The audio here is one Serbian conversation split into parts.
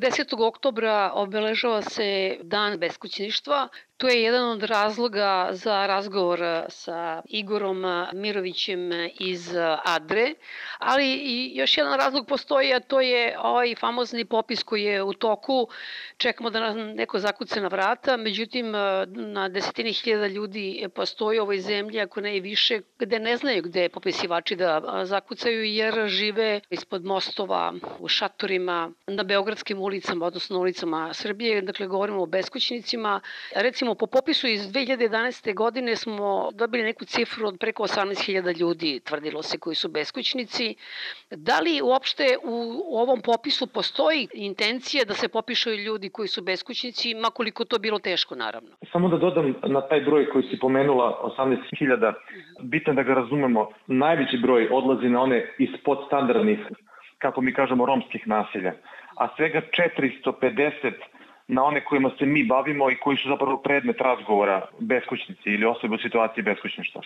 10. oktobra obeležava se Dan beskućništva. To je jedan od razloga za razgovor sa Igorom Mirovićem iz Adre, ali i još jedan razlog postoji, a to je ovaj famozni popis koji je u toku. Čekamo da nam neko zakuce na vrata, međutim na desetini hiljada ljudi postoji u ovoj zemlji, ako ne i više, gde ne znaju gde popisivači da zakucaju, jer žive ispod mostova, u šatorima, na beogradskim ulicama, odnosno ulicama Srbije, dakle govorimo o beskućnicima. Recimo po popisu iz 2011. godine smo dobili neku cifru od preko 18.000 ljudi, tvrdilo se, koji su beskućnici. Da li uopšte u ovom popisu postoji intencija da se popišu ljudi koji su beskućnici, makoliko to bilo teško, naravno? Samo da dodam na taj broj koji si pomenula, 18.000, bitno da ga razumemo, najveći broj odlazi na one iz podstandardnih, kako mi kažemo, romskih nasilja a svega 450 na one kojima se mi bavimo i koji su zapravo predmet razgovora beskućnici ili osobe u situaciji beskućništva.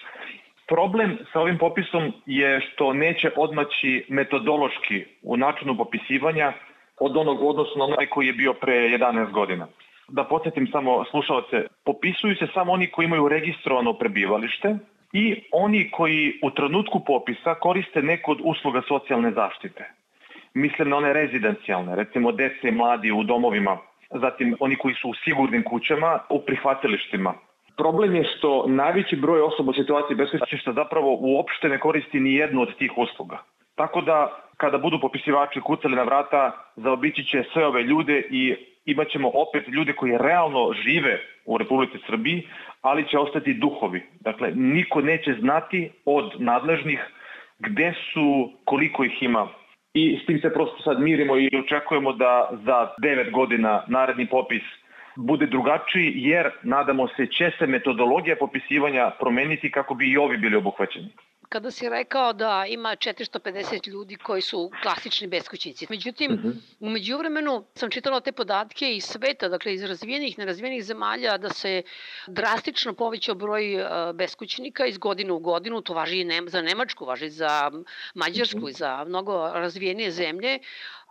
Problem sa ovim popisom je što neće odmaći metodološki u načinu popisivanja od onog odnosu na onaj koji je bio pre 11 godina. Da podsjetim samo slušalce, popisuju se samo oni koji imaju registrovano prebivalište i oni koji u trenutku popisa koriste neku od usluga socijalne zaštite mislim na one rezidencijalne, recimo dece i mladi u domovima, zatim oni koji su u sigurnim kućama, u prihvatilištima. Problem je što najveći broj osoba u situaciji beskućništva zapravo uopšte ne koristi ni jednu od tih usluga. Tako da kada budu popisivači kucali na vrata, zaobići će sve ove ljude i imaćemo opet ljude koji realno žive u Republici Srbiji, ali će ostati duhovi. Dakle, niko neće znati od nadležnih gde su, koliko ih ima i s tim se prosto sad mirimo i očekujemo da za 9 godina naredni popis bude drugačiji jer nadamo se će se metodologija popisivanja promeniti kako bi i ovi bili obuhvaćeni kada si rekao da ima 450 ljudi koji su klasični beskućnici. Međutim, uh mhm. -huh. umeđu vremenu sam čitala te podatke iz sveta, dakle iz razvijenih, nerazvijenih zemalja, da se drastično povećao broj uh, beskućnika iz godine u godinu, to važi i za Nemačku, važi za Mađarsku uh -huh. i za mnogo razvijenije zemlje,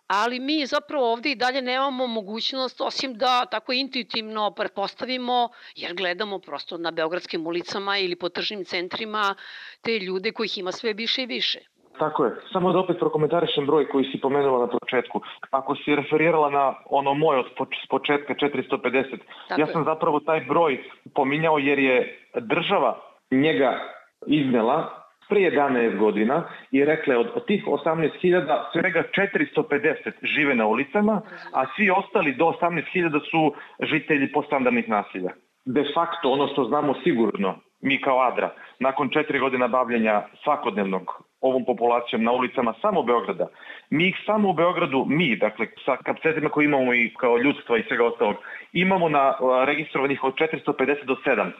ali mi zapravo ovde i dalje nemamo mogućnost, osim da tako intuitivno pretpostavimo, jer gledamo prosto na beogradskim ulicama ili po tržnim centrima te ljude kojih ima sve više i više. Tako je. Samo da opet prokomentarišem broj koji si pomenula na početku. Ako si referirala na ono moje od početka 450, Tako ja sam je. zapravo taj broj pominjao jer je država njega iznela pre 11 godina i rekle od, od tih 18.000 svega 450 žive na ulicama, a svi ostali do 18.000 su žitelji postandardnih nasilja. De facto, ono što znamo sigurno, mi kao Adra, nakon četiri godina bavljenja svakodnevnog ovom populacijom na ulicama samo Beograda, mi ih samo u Beogradu, mi, dakle, sa kapacitima koje imamo i kao ljudstva i svega ostalog, imamo na registrovanih od 450 do 700,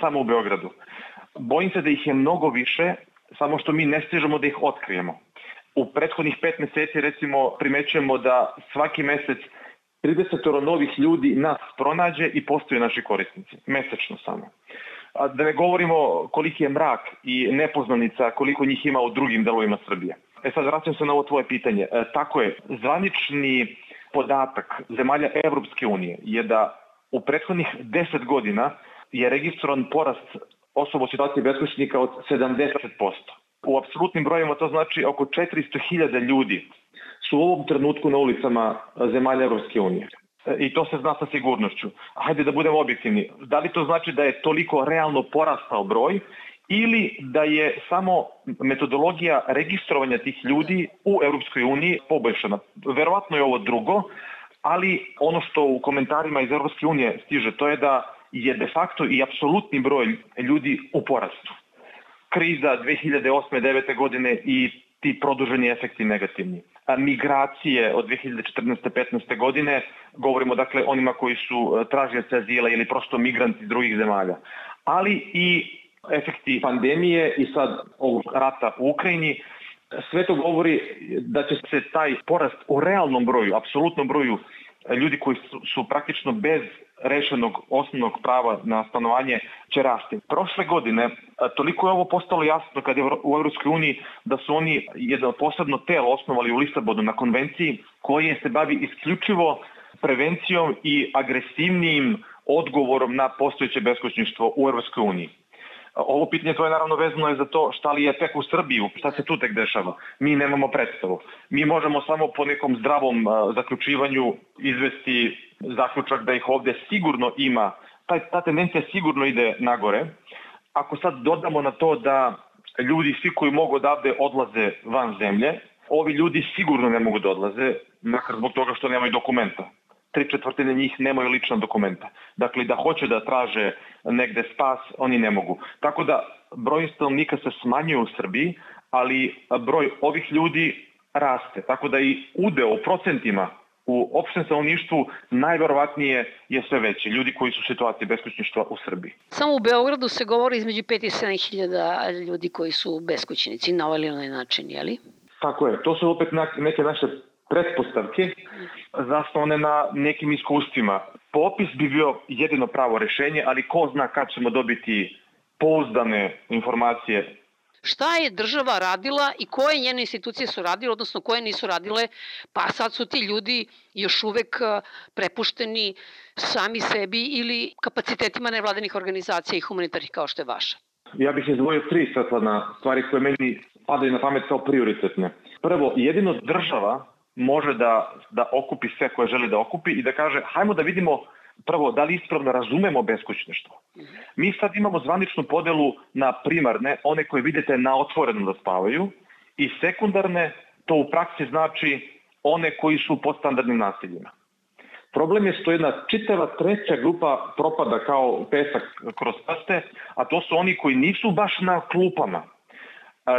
samo u Beogradu. Bojim se da ih je mnogo više, samo što mi ne stižemo da ih otkrijemo. U prethodnih pet meseci recimo primećujemo da svaki mesec 30 novih ljudi nas pronađe i postaju naši korisnici. Mesečno samo. A da ne govorimo koliki je mrak i nepoznanica koliko njih ima u drugim delovima Srbije. E sad vraćam se na ovo tvoje pitanje. E, tako je, zvanični podatak zemalja Evropske unije je da u prethodnih 10 godina je registrovan porast osoba u situaciji beskućnika od 70%. U apsolutnim brojima to znači oko 400.000 ljudi su u ovom trenutku na ulicama zemalja Evropske unije. I to se zna sa sigurnošću. Hajde da budemo objektivni. Da li to znači da je toliko realno porastao broj ili da je samo metodologija registrovanja tih ljudi u Evropskoj uniji poboljšana? Verovatno je ovo drugo, ali ono što u komentarima iz Evropske unije stiže, to je da je de facto i apsolutni broj ljudi u porastu. Kriza 2008. 9. godine i ti produženi efekti negativni. A migracije od 2014. 15. godine, govorimo dakle onima koji su e, tražioci azila ili prosto migranti drugih zemalja, ali i efekti pandemije i sad ovog rata u Ukrajini, sve to govori da će se taj porast u realnom broju, apsolutnom broju ljudi koji su, su praktično bez rešenog osnovnog prava na stanovanje će rasti. Prošle godine toliko je ovo postalo jasno kad je u Evropskoj uniji da su oni jedno posebno telo osnovali u Lisabonu na konvenciji koje se bavi isključivo prevencijom i agresivnijim odgovorom na postojeće beskućništvo u Evropskoj uniji. Ovo pitanje to je naravno vezano je za to šta li je tek u Srbiju, šta se tu tek dešava. Mi nemamo predstavu. Mi možemo samo po nekom zdravom zaključivanju izvesti zaključak da ih ovde sigurno ima, ta, ta tendencija sigurno ide nagore. Ako sad dodamo na to da ljudi svi koji mogu odavde odlaze van zemlje, ovi ljudi sigurno ne mogu da odlaze, makar zbog toga što nemaju dokumenta tri četvrtine njih nemaju lična dokumenta. Dakle, da hoće da traže negde spas, oni ne mogu. Tako da broj stanovnika se smanjuje u Srbiji, ali broj ovih ljudi raste. Tako da i udeo u procentima u opštem stanovništvu najverovatnije je sve veći. Ljudi koji su u situaciji beskućništva u Srbiji. Samo u Beogradu se govori između 5 i 7 hiljada ljudi koji su beskućnici na ovaj ili onaj način, jeli? Tako je. To su opet neke naše pretpostavke zasnovane na nekim iskustvima. Popis bi bio jedino pravo rešenje, ali ko zna kad ćemo dobiti pouzdane informacije šta je država radila i koje njene institucije su radile, odnosno koje nisu radile, pa sad su ti ljudi još uvek prepušteni sami sebi ili kapacitetima nevladanih organizacija i humanitarnih kao što je vaša. Ja bih izdvojio tri svetlana stvari koje meni padaju na pamet kao prioritetne. Prvo, jedino država može da, da okupi sve koje želi da okupi i da kaže hajmo da vidimo prvo da li ispravno razumemo beskućništvo. Mi sad imamo zvaničnu podelu na primarne, one koje vidite na otvoreno da spavaju i sekundarne, to u praksi znači one koji su pod standardnim nasiljima. Problem je što jedna čitava treća grupa propada kao pesak kroz prste, a to su oni koji nisu baš na klupama,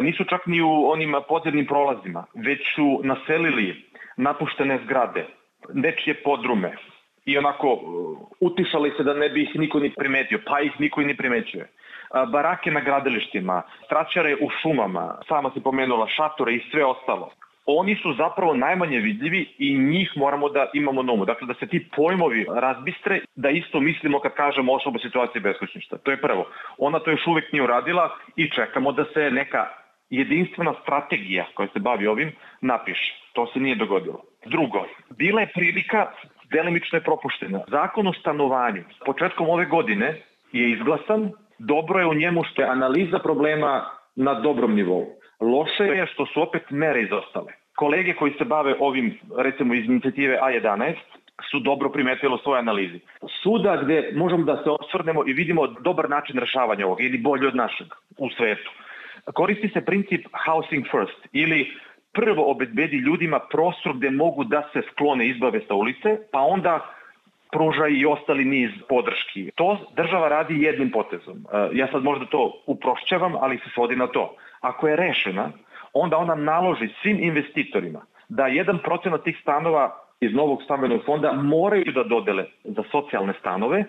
nisu čak ni u onim podzemnim prolazima, već su naselili napuštene zgrade, nečije podrume i onako uh, utišali se da ne bi ih niko ni primetio, pa ih niko i ni primećuje. Barake na gradilištima, straćare u šumama, sama se pomenula, šatore i sve ostalo. Oni su zapravo najmanje vidljivi i njih moramo da imamo na umu. Dakle, da se ti pojmovi razbistre, da isto mislimo kad kažemo osoba situacije beskućništva. To je prvo. Ona to još uvek nije uradila i čekamo da se neka jedinstvena strategija koja se bavi ovim napiše. To se nije dogodilo. Drugo, bila je prilika delimično je propuštena. Zakon o stanovanju početkom ove godine je izglasan, dobro je u njemu što je analiza problema na dobrom nivou. Loše je što su opet mere izostale. Kolege koji se bave ovim, recimo iz inicijative A11, su dobro primetili u svojoj analizi. Suda gde možemo da se osvrnemo i vidimo dobar način rešavanja ovoga ili bolje od našeg u svetu koristi se princip housing first ili prvo obezbedi ljudima prostor gde mogu da se sklone izbave sa ulice, pa onda pruža i ostali niz podrški. To država radi jednim potezom. E, ja sad možda to uprošćavam, ali se svodi na to. Ako je rešena, onda ona naloži svim investitorima da jedan procenat tih stanova iz novog stambenog fonda moraju da dodele za socijalne stanove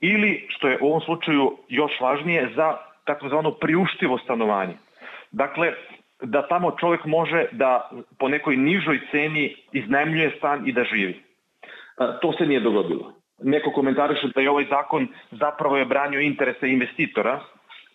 ili, što je u ovom slučaju još važnije, za takozvano priuštivo stanovanje. Dakle, da tamo čovjek može da po nekoj nižoj ceni iznajmljuje stan i da živi. E, to se nije dogodilo. Neko komentariše da je ovaj zakon zapravo je branio interese investitora,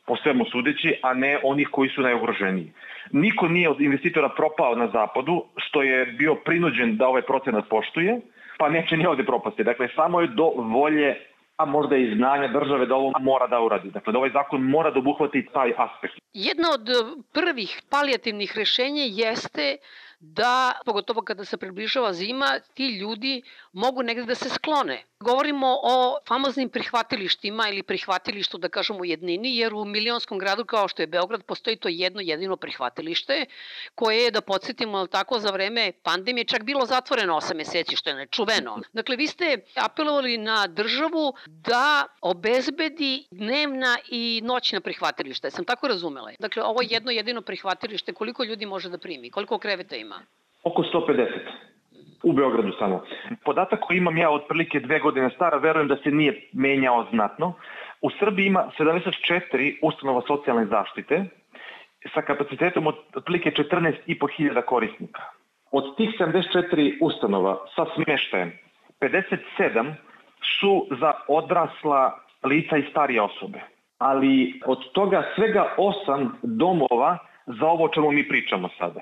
po svemu sudeći, a ne onih koji su najugroženiji. Niko nije od investitora propao na zapadu, što je bio prinuđen da ovaj procenat poštuje, pa neće ni ovde propasti. Dakle, samo je do volje a možda i znanja države da ovo mora da uradi. Dakle, da ovaj zakon mora da obuhvati taj aspekt. Jedna od prvih palijativnih rešenja jeste da, pogotovo kada se približava zima, ti ljudi mogu negde da se sklone. Govorimo o famoznim prihvatilištima ili prihvatilištu, da kažemo, u jednini, jer u milionskom gradu kao što je Beograd postoji to jedno jedino prihvatilište, koje je, da podsjetimo, tako, za vreme pandemije čak bilo zatvoreno 8 meseci, što je nečuveno. Dakle, vi ste apelovali na državu da obezbedi dnevna i noćna prihvatilišta. Sam tako razumela? Dakle, ovo jedno jedino prihvatilište, koliko ljudi može da primi? Koliko kreveta ima? Oko 150. U Beogradu samo. Podatak koji imam ja otprilike dve godine stara, verujem da se nije menjao znatno. U Srbiji ima 74 ustanova socijalne zaštite sa kapacitetom od otprilike 14.500 korisnika. Od tih 74 ustanova sa smještajem, 57 su za odrasla lica i starije osobe. Ali od toga svega osam domova za ovo čemu mi pričamo sada.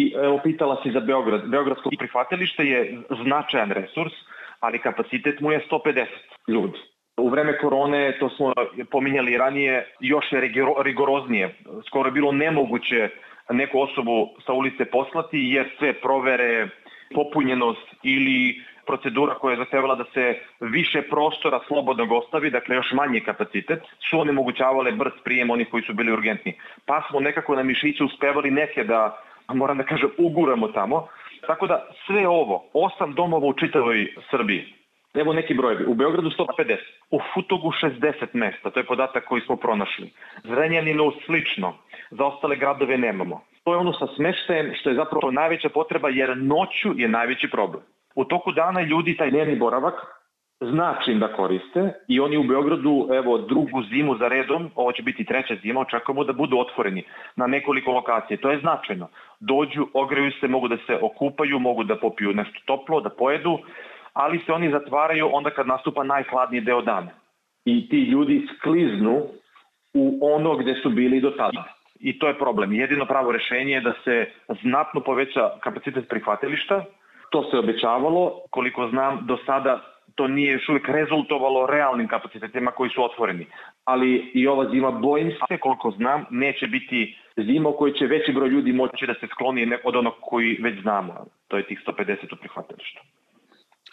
I evo pitala si za Beograd. Beogradsko prihvatilište je značajan resurs, ali kapacitet mu je 150 ljudi. U vreme korone, to smo pominjali ranije, još je rigoroznije. Skoro je bilo nemoguće neku osobu sa ulice poslati jer sve provere, popunjenost ili procedura koja je zahtevala da se više prostora slobodnog ostavi, dakle još manji kapacitet, su onemogućavale brz prijem onih koji su bili urgentni. Pa smo nekako na mišiću uspevali neke da, moram da kažem, uguramo tamo. Tako da sve ovo, osam domova u čitavoj Srbiji, Evo neki brojevi. U Beogradu 150, u Futogu 60 mesta, to je podatak koji smo pronašli. Zrenjaninu slično, za ostale gradove nemamo. To je ono sa smeštajem što je zapravo najveća potreba jer noću je najveći problem. U toku dana ljudi taj dnevni boravak znači da koriste i oni u Beogradu, evo, drugu zimu za redom, ovo će biti treća zima, očekujemo da budu otvoreni na nekoliko lokacije. To je značajno. Dođu, ogreju se, mogu da se okupaju, mogu da popiju nešto toplo, da pojedu, ali se oni zatvaraju onda kad nastupa najhladniji deo dana. I ti ljudi skliznu u ono gde su bili do tada. I to je problem. Jedino pravo rešenje je da se znatno poveća kapacitet prihvatilišta. To se obećavalo. Koliko znam, do sada to nije još uvijek rezultovalo realnim kapacitetima koji su otvoreni. Ali i ova zima, bojim se, koliko znam, neće biti zima u kojoj će veći broj ljudi moći da se skloni od onog koji već znamo. To je tih 150 u prihvatilištu.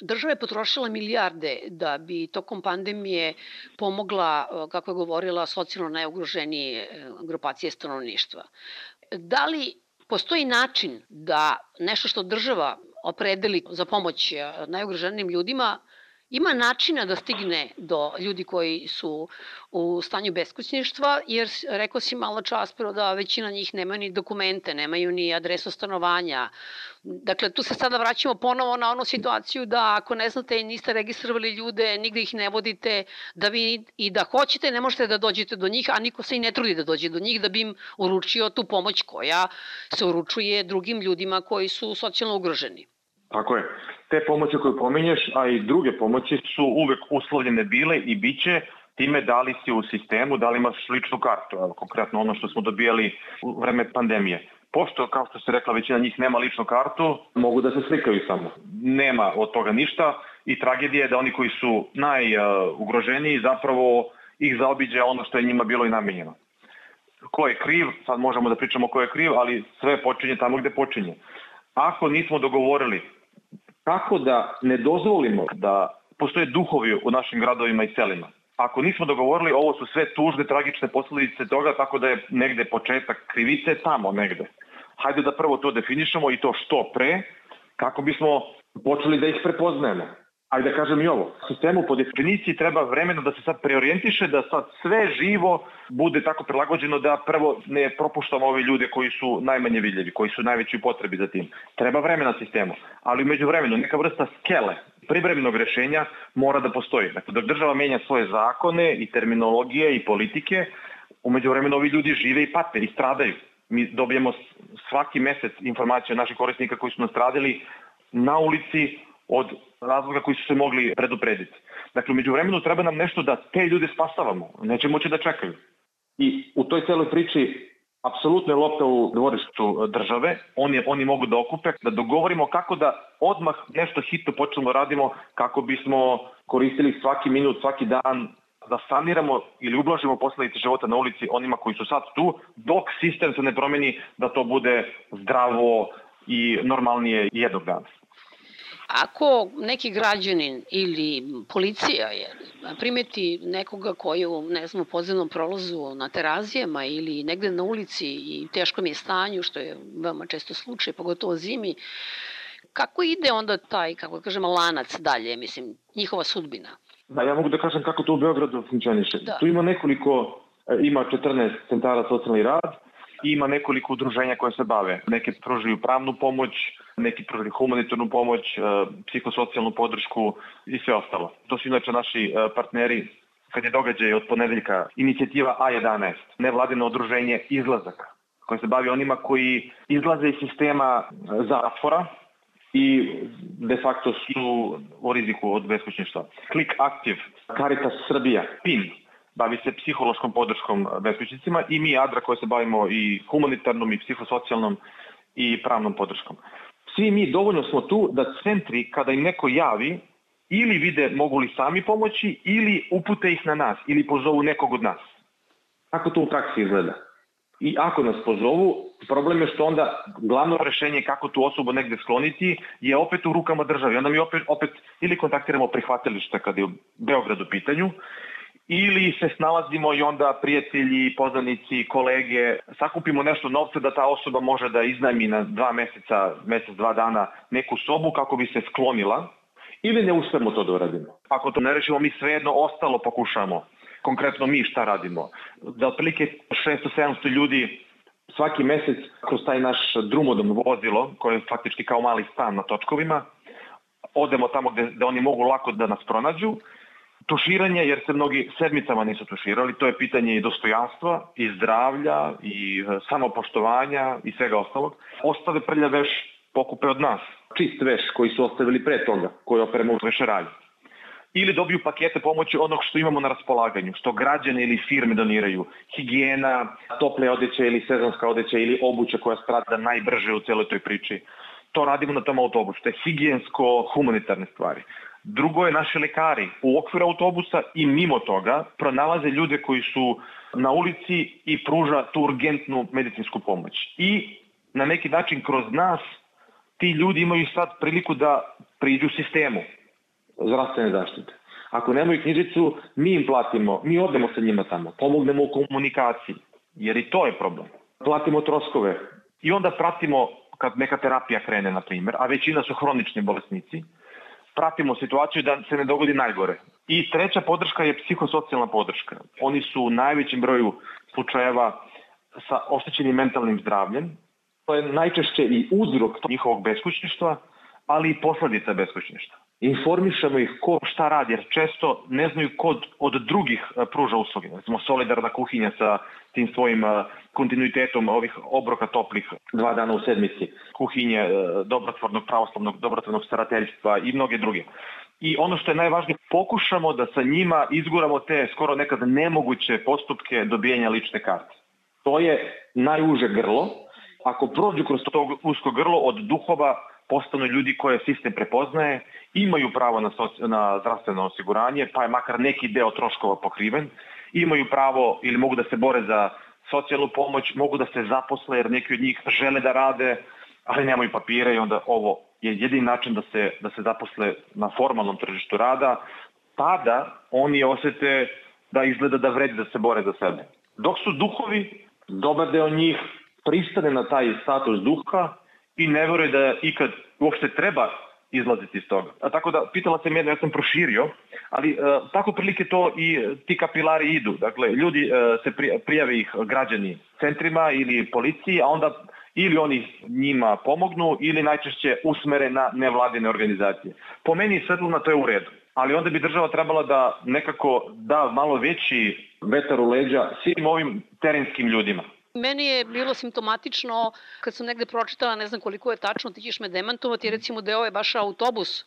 Država je potrošila milijarde da bi tokom pandemije pomogla, kako je govorila, socijalno najugroženije e, grupacije stanovništva. Da li postoji način da nešto što država opredeli za pomoć e, najugroženijim ljudima ima načina da stigne do ljudi koji su u stanju beskućništva, jer rekao si malo čas prvo da većina njih nema ni dokumente, nemaju ni adresu stanovanja. Dakle, tu se sada vraćamo ponovo na onu situaciju da ako ne znate i niste registrovali ljude, nigde ih ne vodite, da vi i da hoćete, ne možete da dođete do njih, a niko se i ne trudi da dođe do njih da bi im uručio tu pomoć koja se uručuje drugim ljudima koji su socijalno ugroženi. Tako je. Te pomoći koje pominješ, a i druge pomoći su uvek uslovljene bile i biće time da li si u sistemu, da li imaš ličnu kartu, evo, konkretno ono što smo dobijali u vreme pandemije. Pošto, kao što se rekla, većina njih nema ličnu kartu, mogu da se slikaju samo. Nema od toga ništa i tragedija je da oni koji su najugroženiji zapravo ih zaobiđe ono što je njima bilo i namenjeno. Ko je kriv, sad možemo da pričamo ko je kriv, ali sve počinje tamo gde počinje. Ako nismo dogovorili kako da ne dozvolimo da postoje duhovi u našim gradovima i selima. Ako nismo dogovorili, ovo su sve tužne, tragične posledice toga, tako da je negde početak krivice tamo negde. Hajde da prvo to definišemo i to što pre, kako bismo počeli da ih prepoznajemo ajde da kažem i ovo, sistemu po definiciji treba vremena da se sad preorijentiše, da sad sve živo bude tako prilagođeno da prvo ne propuštamo ove ljude koji su najmanje vidljivi, koji su najveći potrebi za tim. Treba vremena sistemu, ali umeđu vremenu neka vrsta skele privremenog rešenja mora da postoji. Dakle, dok država menja svoje zakone i terminologije i politike, umeđu vremenu ovi ljudi žive i pate i stradaju. Mi dobijemo svaki mesec informacije od naših korisnika koji su nastradili na ulici od razloga koji su se mogli preduprediti. Dakle, umeđu vremenu treba nam nešto da te ljude spasavamo. Neće moći da čekaju. I u toj celoj priči apsolutno je lopta u dvorištu države, oni, oni mogu da okupe, da dogovorimo kako da odmah nešto hitno počnemo da radimo kako bismo koristili svaki minut, svaki dan da saniramo ili ublažimo posledice života na ulici onima koji su sad tu, dok sistem se ne promeni da to bude zdravo i normalnije jednog dana. Ako neki građanin ili policija je, primeti nekoga koji u, ne znam, u podzemnom prolazu na terazijama ili negde na ulici i teškom je stanju, što je veoma često slučaj, pogotovo zimi, kako ide onda taj, kako kažemo, lanac dalje, mislim, njihova sudbina? Da, ja mogu da kažem kako to u Beogradu funkcioniše. Da. Tu ima nekoliko, e, ima 14 centara socijalni rad, ima nekoliko udruženja koje se bave. Neke pružaju pravnu pomoć, neki pružaju humanitarnu pomoć, e, psihosocijalnu podršku i sve ostalo. To su inače naši e, partneri kad je događaj od ponedeljka inicijativa A11, nevladino udruženje Izlazak, koje se bavi onima koji izlaze iz sistema zatvora i de facto su u riziku od beskućništva. Click Active, Caritas Srbija, PIN, bavi se psihološkom podrškom beskućnicima i mi Adra koje se bavimo i humanitarnom i psihosocijalnom i pravnom podrškom. Svi mi dovoljno smo tu da centri kada im neko javi ili vide mogu li sami pomoći ili upute ih na nas ili pozovu nekog od nas. Kako to u praksi izgleda? I ako nas pozovu, problem je što onda glavno rešenje kako tu osobu negde skloniti je opet u rukama države. Onda mi opet, opet ili kontaktiramo prihvatilište kada je u Beogradu pitanju, ili se snalazimo i onda prijatelji, poznanici, kolege, sakupimo nešto novca da ta osoba može da iznajmi na dva meseca, mesec, dva dana neku sobu kako bi se sklonila ili ne uspemo to da uradimo. Ako to ne rešimo, mi svejedno ostalo pokušamo konkretno mi šta radimo. Da otprilike 600-700 ljudi svaki mesec kroz taj naš drumodom vozilo, koje je faktički kao mali stan na točkovima, odemo tamo gde, gde oni mogu lako da nas pronađu. Tuširanje, jer se mnogi sedmicama nisu tuširali, to je pitanje i dostojanstva, i zdravlja, i e, samopoštovanja i svega ostalog. Ostave prlja veš pokupe od nas. Čist veš koji su ostavili pre toga, koji operemo u vešeralju ili dobiju pakete pomoći onog što imamo na raspolaganju, što građane ili firme doniraju. Higijena, tople odeće ili sezonska odeća ili obuća koja strada najbrže u celoj toj priči. To radimo na tom autobusu. To je higijensko-humanitarne stvari. Drugo je naši lekari u okviru autobusa i mimo toga pronalaze ljude koji su na ulici i pruža tu urgentnu medicinsku pomoć. I na neki način kroz nas ti ljudi imaju sad priliku da priđu sistemu zdravstvene zaštite. Ako nemaju knjižicu, mi im platimo, mi odemo sa njima tamo, pomognemo u komunikaciji, jer i to je problem. Platimo troškove i onda pratimo kad neka terapija krene, na primjer, a većina su hronični bolesnici, pratimo situaciju da se ne dogodi najgore. I treća podrška je psihosocijalna podrška. Oni su u najvećem broju slučajeva sa oštećenim mentalnim zdravljem. To je najčešće i uzrok njihovog beskućništva, ali i posledica beskućništva informišemo ih ko šta radi, jer često ne znaju kod od drugih e, pruža usluge. Recimo solidarna kuhinja sa tim svojim e, kontinuitetom ovih obroka toplih dva dana u sedmici, kuhinje e, dobrotvornog pravoslavnog, dobrotvornog starateljstva i mnoge druge. I ono što je najvažnije, pokušamo da sa njima izguramo te skoro nekad nemoguće postupke dobijanja lične karte. To je najuže grlo. Ako prođu kroz to usko grlo od duhova postanu ljudi koje sistem prepoznaje, imaju pravo na, soci, na zdravstveno osiguranje, pa je makar neki deo troškova pokriven, imaju pravo ili mogu da se bore za socijalnu pomoć, mogu da se zaposle jer neki od njih žele da rade, ali nemaju papire i onda ovo je jedini način da se, da se zaposle na formalnom tržištu rada, tada oni osete da izgleda da vredi da se bore za sebe. Dok su duhovi, dobar deo njih pristane na taj status duha i ne veruje da ikad uopšte treba izlaziti iz toga. A tako da, pitala se jedno, ja sam proširio, ali e, tako prilike to i ti kapilari idu. Dakle, ljudi e, se prijave ih građani centrima ili policiji, a onda ili oni njima pomognu ili najčešće usmere na nevladine organizacije. Po meni svetluna to je u redu, ali onda bi država trebala da nekako da malo veći vetar u leđa svim ovim terenskim ljudima. Meni je bilo simptomatično kad sam negde pročitala, ne znam koliko je tačno, ti ćeš me demantovati, recimo da je ovaj baš autobus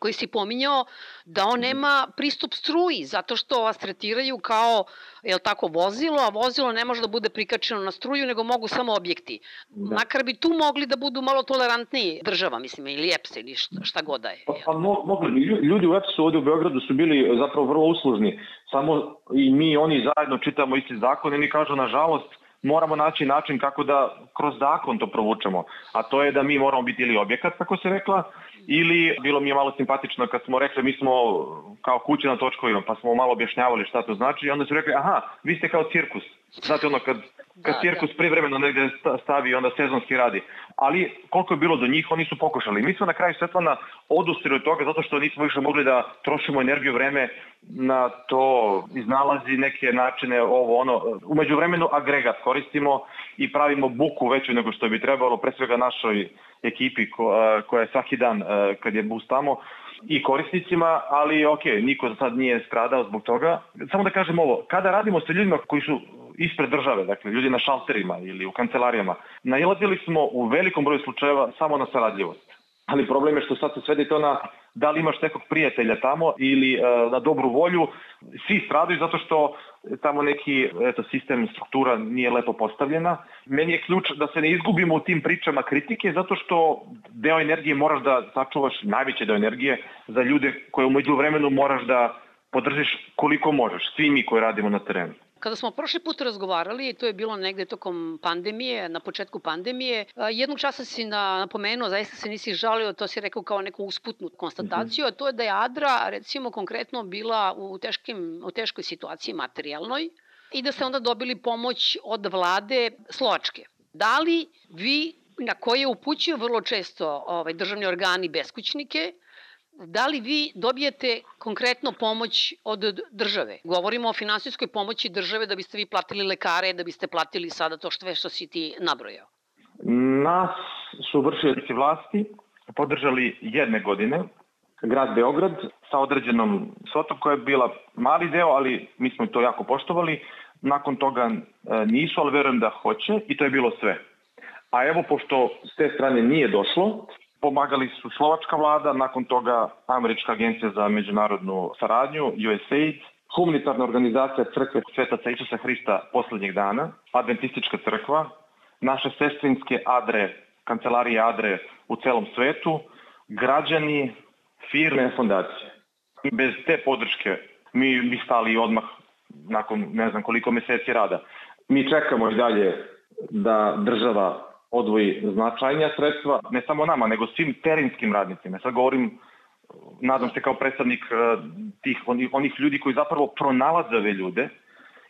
koji si pominjao, da on nema pristup struji, zato što vas tretiraju kao, je tako, vozilo, a vozilo ne može da bude prikačeno na struju, nego mogu samo objekti. Da. Makar bi tu mogli da budu malo tolerantniji država, mislim, ili EPS ili šta, šta god da je. Pa, pa mogli bi. Ljudi u EPS-u ovde u Beogradu su bili zapravo vrlo uslužni. Samo i mi, oni zajedno čitamo isti zakon i oni kažu, nažalost, moramo naći način kako da kroz zakon to provučemo. A to je da mi moramo biti ili objekat, kako se rekla, ili bilo mi je malo simpatično kad smo rekli mi smo kao kuće na točkovima, pa smo malo objašnjavali šta to znači i onda su rekli aha, vi ste kao cirkus. Znate ono kad, kad da, cirkus da. privremeno negde stavi onda sezonski radi. Ali koliko je bilo do njih, oni su pokušali. Mi smo na kraju Svetlana odustali od toga zato što nismo više mogli da trošimo energiju, vreme na to iznalazi neke načine ovo ono. Umeđu vremenu agregat koristimo i pravimo buku veću nego što bi trebalo, pre svega našoj ekipi ko, koja je svaki dan kad je bus tamo i korisnicima, ali ok, niko za sad nije stradao zbog toga. Samo da kažem ovo, kada radimo sa ljudima koji su ispred države, dakle ljudi na šalterima ili u kancelarijama, nailazili smo u velikom broju slučajeva samo na saradljivost. ali problem je što sad se svede to na da li imaš nekog prijatelja tamo ili e, na dobru volju. Svi stradaju zato što tamo neki eto, sistem, struktura nije lepo postavljena. Meni je ključ da se ne izgubimo u tim pričama kritike zato što deo energije moraš da sačuvaš, najveće deo energije, za ljude koje umeđu vremenu moraš da podržiš koliko možeš, svi mi koji radimo na terenu. Kada smo prošli put razgovarali, to je bilo negde tokom pandemije, na početku pandemije, jednog časa si na, napomenuo, zaista se nisi žalio, to si rekao kao neku usputnu konstataciju, a to je da je Adra, recimo konkretno, bila u, teškim, u teškoj situaciji materijalnoj i da ste onda dobili pomoć od vlade Slovačke. Da li vi, na koje upućuju vrlo često ovaj, državni organi beskućnike, da li vi dobijete konkretno pomoć od države? Govorimo o finansijskoj pomoći države da biste vi platili lekare, da biste platili sada to što, što si ti nabrojao. Nas su vršioci vlasti podržali jedne godine grad Beograd sa određenom svotom koja je bila mali deo, ali mi smo to jako poštovali. Nakon toga e, nisu, ali verujem da hoće i to je bilo sve. A evo, pošto s te strane nije došlo, Pomagali su slovačka vlada, nakon toga Američka agencija za međunarodnu saradnju, USAID, humanitarna organizacija Crkve Svetaca Isusa Hrista poslednjeg dana, Adventistička crkva, naše sestrinske adre, kancelarije adre u celom svetu, građani, firme, fondacije. Bez te podrške mi bi stali odmah nakon ne znam koliko meseci rada. Mi čekamo i dalje da država odvoji značajnija sredstva, ne samo nama, nego svim terinskim radnicima. Sad govorim, nadam se kao predstavnik e, tih, onih, onih ljudi koji zapravo pronalaze ove ljude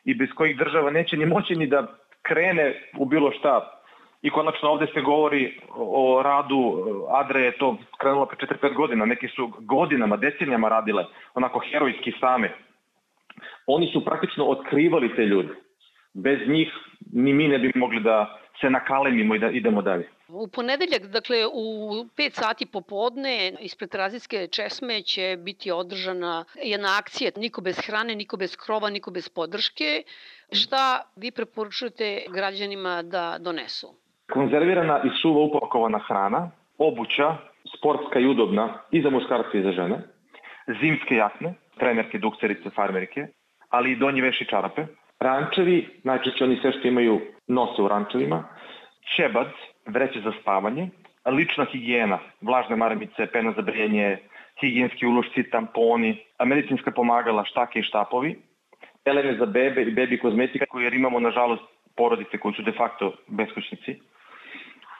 i bez kojih država neće ni moći ni da krene u bilo šta. I konačno ovde se govori o radu e, Adre je to krenulo pre 4-5 godina, neki su godinama, decenijama radile, onako herojski same. Oni su praktično otkrivali te ljude. Bez njih ni mi ne bi mogli da se nakalemimo i da idemo dalje. U ponedeljak, dakle u 5 sati popodne ispred Razijske česme će biti održana jedna akcija Niko bez hrane, niko bez krova, niko bez podrške. Šta vi preporučujete građanima da donesu? Konzervirana i suva upakovana hrana, obuća, sportska i udobna i za muškarce i za žene, zimske jakne, trenerke, dukserice, farmerke, ali i donji veši čarape, rančevi, najčešće oni sve što imaju nose u rančevima, ćebac, vreće za spavanje, lična higijena, vlažne maramice, pena za brenje, higijenski ulošci, tamponi, medicinska pomagala, štake i štapovi, pelene za bebe i bebi kozmetika, jer imamo, nažalost, porodice koji su de facto beskućnici.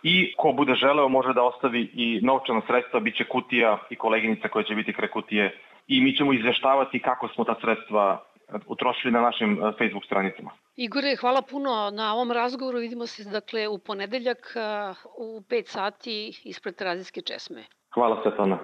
I ko bude želeo može da ostavi i novčana sredstva, bit će kutija i koleginica koja će biti kre kutije i mi ćemo izveštavati kako smo ta sredstva utrošili na našim e, Facebook stranicama. Igore, hvala puno na ovom razgovoru. Vidimo se dakle u ponedeljak e, u 5 sati ispred Terazijske česme. Hvala Svetlana.